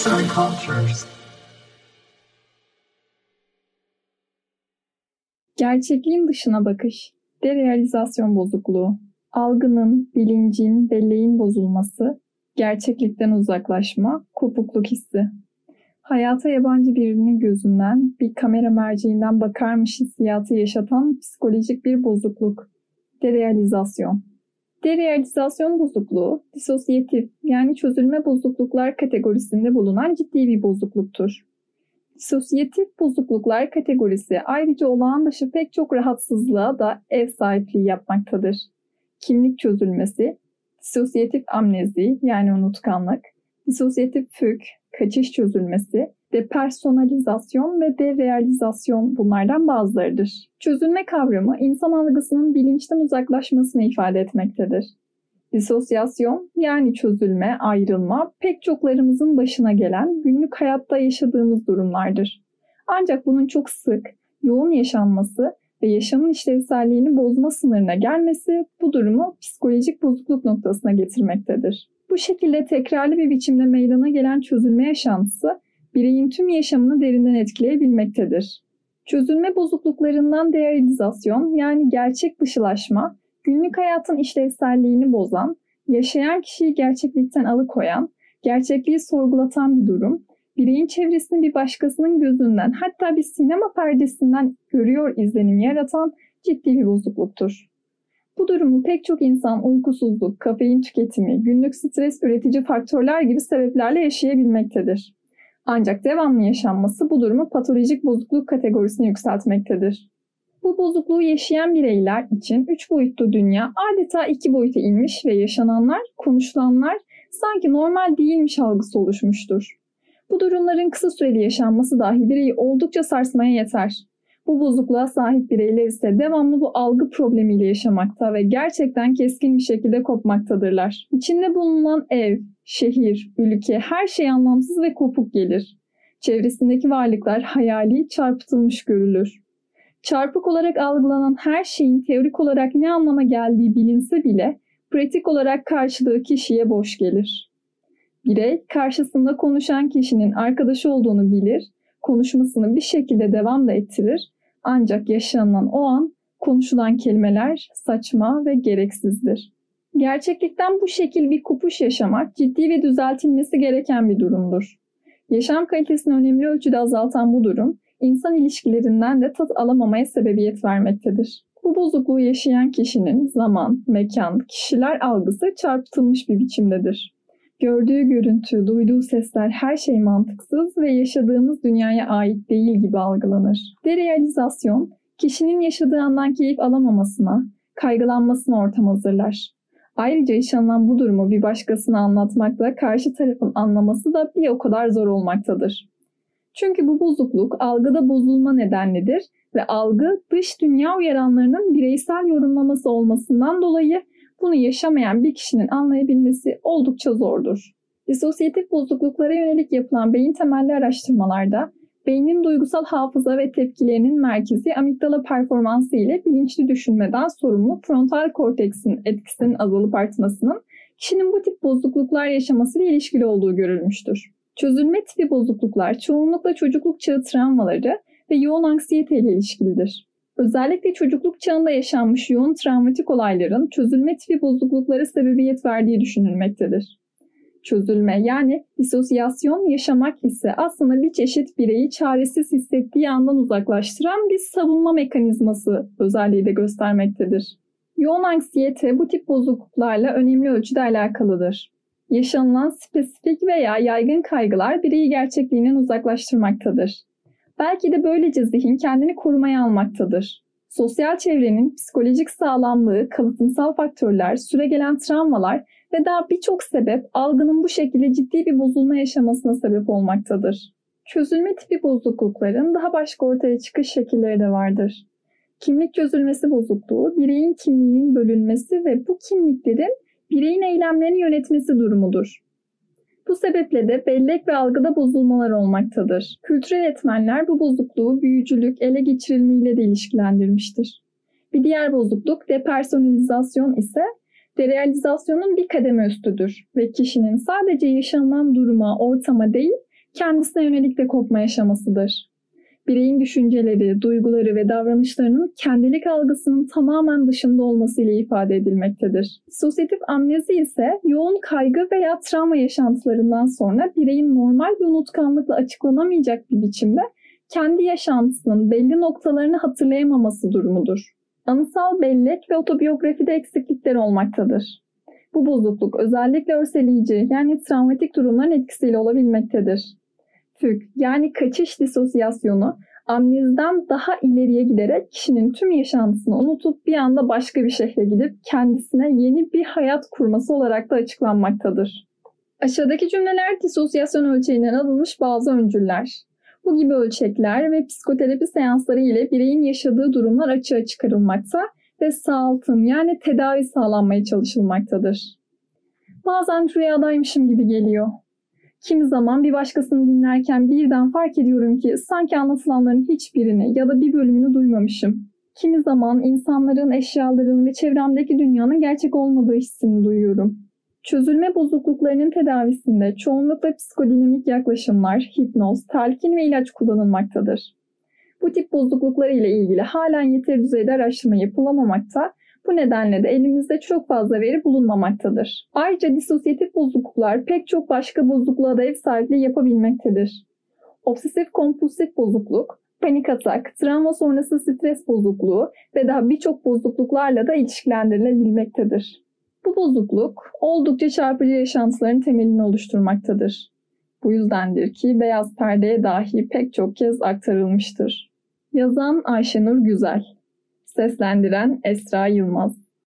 Arts and Cultures. Gerçekliğin dışına bakış, derealizasyon bozukluğu, algının, bilincin, belleğin bozulması, gerçeklikten uzaklaşma, kopukluk hissi. Hayata yabancı birinin gözünden, bir kamera merceğinden bakarmış hissiyatı yaşatan psikolojik bir bozukluk. Derealizasyon. Derealizasyon bozukluğu, disosyatif yani çözülme bozukluklar kategorisinde bulunan ciddi bir bozukluktur. Disosyatif bozukluklar kategorisi ayrıca olağan dışı pek çok rahatsızlığa da ev sahipliği yapmaktadır. Kimlik çözülmesi, disosyatif amnezi yani unutkanlık, disosyatif füg, kaçış çözülmesi, depersonalizasyon ve derealizasyon bunlardan bazılarıdır. Çözülme kavramı insan algısının bilinçten uzaklaşmasını ifade etmektedir. Disosyasyon yani çözülme, ayrılma pek çoklarımızın başına gelen günlük hayatta yaşadığımız durumlardır. Ancak bunun çok sık, yoğun yaşanması ve yaşamın işlevselliğini bozma sınırına gelmesi bu durumu psikolojik bozukluk noktasına getirmektedir. Bu şekilde tekrarlı bir biçimde meydana gelen çözülme yaşantısı bireyin tüm yaşamını derinden etkileyebilmektedir. Çözülme bozukluklarından derealizasyon yani gerçek dışılaşma, günlük hayatın işlevselliğini bozan, yaşayan kişiyi gerçeklikten alıkoyan, gerçekliği sorgulatan bir durum, bireyin çevresini bir başkasının gözünden hatta bir sinema perdesinden görüyor izlenimi yaratan ciddi bir bozukluktur. Bu durumu pek çok insan uykusuzluk, kafein tüketimi, günlük stres üretici faktörler gibi sebeplerle yaşayabilmektedir. Ancak devamlı yaşanması bu durumu patolojik bozukluk kategorisine yükseltmektedir. Bu bozukluğu yaşayan bireyler için üç boyutlu dünya adeta iki boyuta inmiş ve yaşananlar, konuşulanlar sanki normal değilmiş algısı oluşmuştur. Bu durumların kısa süreli yaşanması dahi bireyi oldukça sarsmaya yeter. Bu bozukluğa sahip bireyler ise devamlı bu algı problemiyle yaşamakta ve gerçekten keskin bir şekilde kopmaktadırlar. İçinde bulunan ev, şehir, ülke her şey anlamsız ve kopuk gelir. Çevresindeki varlıklar hayali, çarpıtılmış görülür. Çarpık olarak algılanan her şeyin teorik olarak ne anlama geldiği bilinse bile pratik olarak karşılığı kişiye boş gelir. Birey karşısında konuşan kişinin arkadaşı olduğunu bilir, konuşmasını bir şekilde devam da ettirir ancak yaşanılan o an konuşulan kelimeler saçma ve gereksizdir. Gerçeklikten bu şekil bir kopuş yaşamak ciddi ve düzeltilmesi gereken bir durumdur. Yaşam kalitesini önemli ölçüde azaltan bu durum, insan ilişkilerinden de tat alamamaya sebebiyet vermektedir. Bu bozukluğu yaşayan kişinin zaman, mekan, kişiler algısı çarpıtılmış bir biçimdedir. Gördüğü görüntü, duyduğu sesler her şey mantıksız ve yaşadığımız dünyaya ait değil gibi algılanır. Derealizasyon, kişinin yaşadığı andan keyif alamamasına, kaygılanmasına ortam hazırlar. Ayrıca yaşanılan bu durumu bir başkasına anlatmakla karşı tarafın anlaması da bir o kadar zor olmaktadır. Çünkü bu bozukluk algıda bozulma nedenlidir ve algı dış dünya uyaranlarının bireysel yorumlaması olmasından dolayı bunu yaşamayan bir kişinin anlayabilmesi oldukça zordur. Disosyatif bozukluklara yönelik yapılan beyin temelli araştırmalarda beynin duygusal hafıza ve tepkilerinin merkezi amigdala performansı ile bilinçli düşünmeden sorumlu frontal korteksin etkisinin azalıp artmasının kişinin bu tip bozukluklar yaşamasıyla ilişkili olduğu görülmüştür. Çözülme tipi bozukluklar çoğunlukla çocukluk çağı travmaları ve yoğun anksiyete ile ilişkilidir. Özellikle çocukluk çağında yaşanmış yoğun travmatik olayların çözülme tipi bozukluklara sebebiyet verdiği düşünülmektedir. Çözülme yani disosyasyon yaşamak ise aslında bir çeşit bireyi çaresiz hissettiği andan uzaklaştıran bir savunma mekanizması özelliği de göstermektedir. Yoğun anksiyete bu tip bozukluklarla önemli ölçüde alakalıdır. Yaşanılan spesifik veya yaygın kaygılar bireyi gerçekliğinden uzaklaştırmaktadır. Belki de böylece zihin kendini korumaya almaktadır. Sosyal çevrenin psikolojik sağlamlığı, kalıtımsal faktörler, süregelen travmalar ve daha birçok sebep algının bu şekilde ciddi bir bozulma yaşamasına sebep olmaktadır. Çözülme tipi bozuklukların daha başka ortaya çıkış şekilleri de vardır. Kimlik çözülmesi bozukluğu, bireyin kimliğinin bölünmesi ve bu kimliklerin bireyin eylemlerini yönetmesi durumudur. Bu sebeple de bellek ve algıda bozulmalar olmaktadır. Kültürel etmenler bu bozukluğu büyücülük, ele geçirilmeyle de ilişkilendirmiştir. Bir diğer bozukluk depersonalizasyon ise derealizasyonun bir kademe üstüdür ve kişinin sadece yaşanılan duruma, ortama değil, kendisine yönelik de kopma yaşamasıdır. Bireyin düşünceleri, duyguları ve davranışlarının kendilik algısının tamamen dışında olması ile ifade edilmektedir. Disosyatif amnezi ise yoğun kaygı veya travma yaşantılarından sonra bireyin normal bir unutkanlıkla açıklanamayacak bir biçimde kendi yaşantısının belli noktalarını hatırlayamaması durumudur. Anısal bellek ve otobiyografide eksiklikler olmaktadır. Bu bozukluk özellikle örseleyici yani travmatik durumların etkisiyle olabilmektedir. FÜG yani kaçış disosyasyonu amneziden daha ileriye giderek kişinin tüm yaşantısını unutup bir anda başka bir şehre gidip kendisine yeni bir hayat kurması olarak da açıklanmaktadır. Aşağıdaki cümleler disosyasyon ölçeğinden alınmış bazı öncüller. Bu gibi ölçekler ve psikoterapi seansları ile bireyin yaşadığı durumlar açığa çıkarılmakta ve sağaltım yani tedavi sağlanmaya çalışılmaktadır. Bazen rüyadaymışım gibi geliyor. Kimi zaman bir başkasını dinlerken birden fark ediyorum ki sanki anlatılanların hiçbirini ya da bir bölümünü duymamışım. Kimi zaman insanların, eşyaların ve çevremdeki dünyanın gerçek olmadığı hissini duyuyorum. Çözülme bozukluklarının tedavisinde çoğunlukla psikodinamik yaklaşımlar, hipnoz, telkin ve ilaç kullanılmaktadır. Bu tip bozukluklar ile ilgili halen yeteri düzeyde araştırma yapılamamakta, bu nedenle de elimizde çok fazla veri bulunmamaktadır. Ayrıca disosyatif bozukluklar pek çok başka bozukluğa da ev sahipliği yapabilmektedir. Obsesif kompulsif bozukluk, panik atak, travma sonrası stres bozukluğu ve daha birçok bozukluklarla da ilişkilendirilebilmektedir. Bu bozukluk oldukça çarpıcı yaşantıların temelini oluşturmaktadır. Bu yüzdendir ki beyaz perdeye dahi pek çok kez aktarılmıştır. Yazan Ayşenur Güzel Seslendiren Esra Yılmaz